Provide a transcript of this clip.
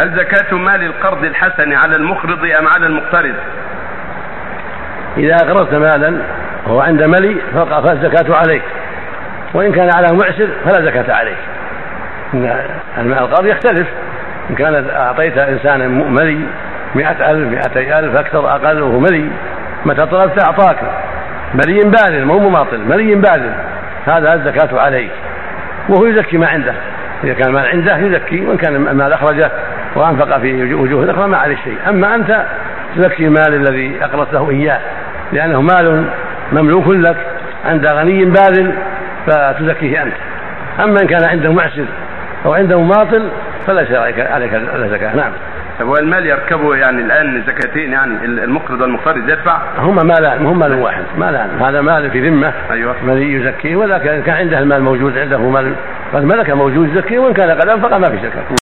هل زكاة مال القرض الحسن على المقرض أم على المقترض؟ إذا أقرضت مالا وهو عند ملي فالزكاة عليك. وإن كان على معسر فلا زكاة عليك. إن المال القرض يختلف. إن كانت أعطيت إنسانا ملي مئة ألف مئتي ألف أكثر أقل وهو ملي متى طلبت أعطاك. ملي باذل مو مماطل ملي باذل هذا الزكاة عليك. وهو يزكي ما عنده. إذا كان المال عنده يزكي وإن كان المال أخرجه وأنفق في وجوه أخرى ما عليه شيء. أما أنت تزكي المال الذي أقرضته إياه لأنه مال مملوك لك عند غني باذل فتزكيه أنت. أما إن كان عنده معسر أو عنده مماطل فليس عليك عليك الزكاة نعم. طب هو المال يركبه يعني الآن زكاتين يعني المقرض والمقترض يدفع؟ هما مالان هم مال واحد. مالان هذا مال في ذمة أيوه. من يزكيه وذاك كان عنده المال موجود عنده مال قد ملك موجود يزكيه وإن كان قد أنفق ما في زكاة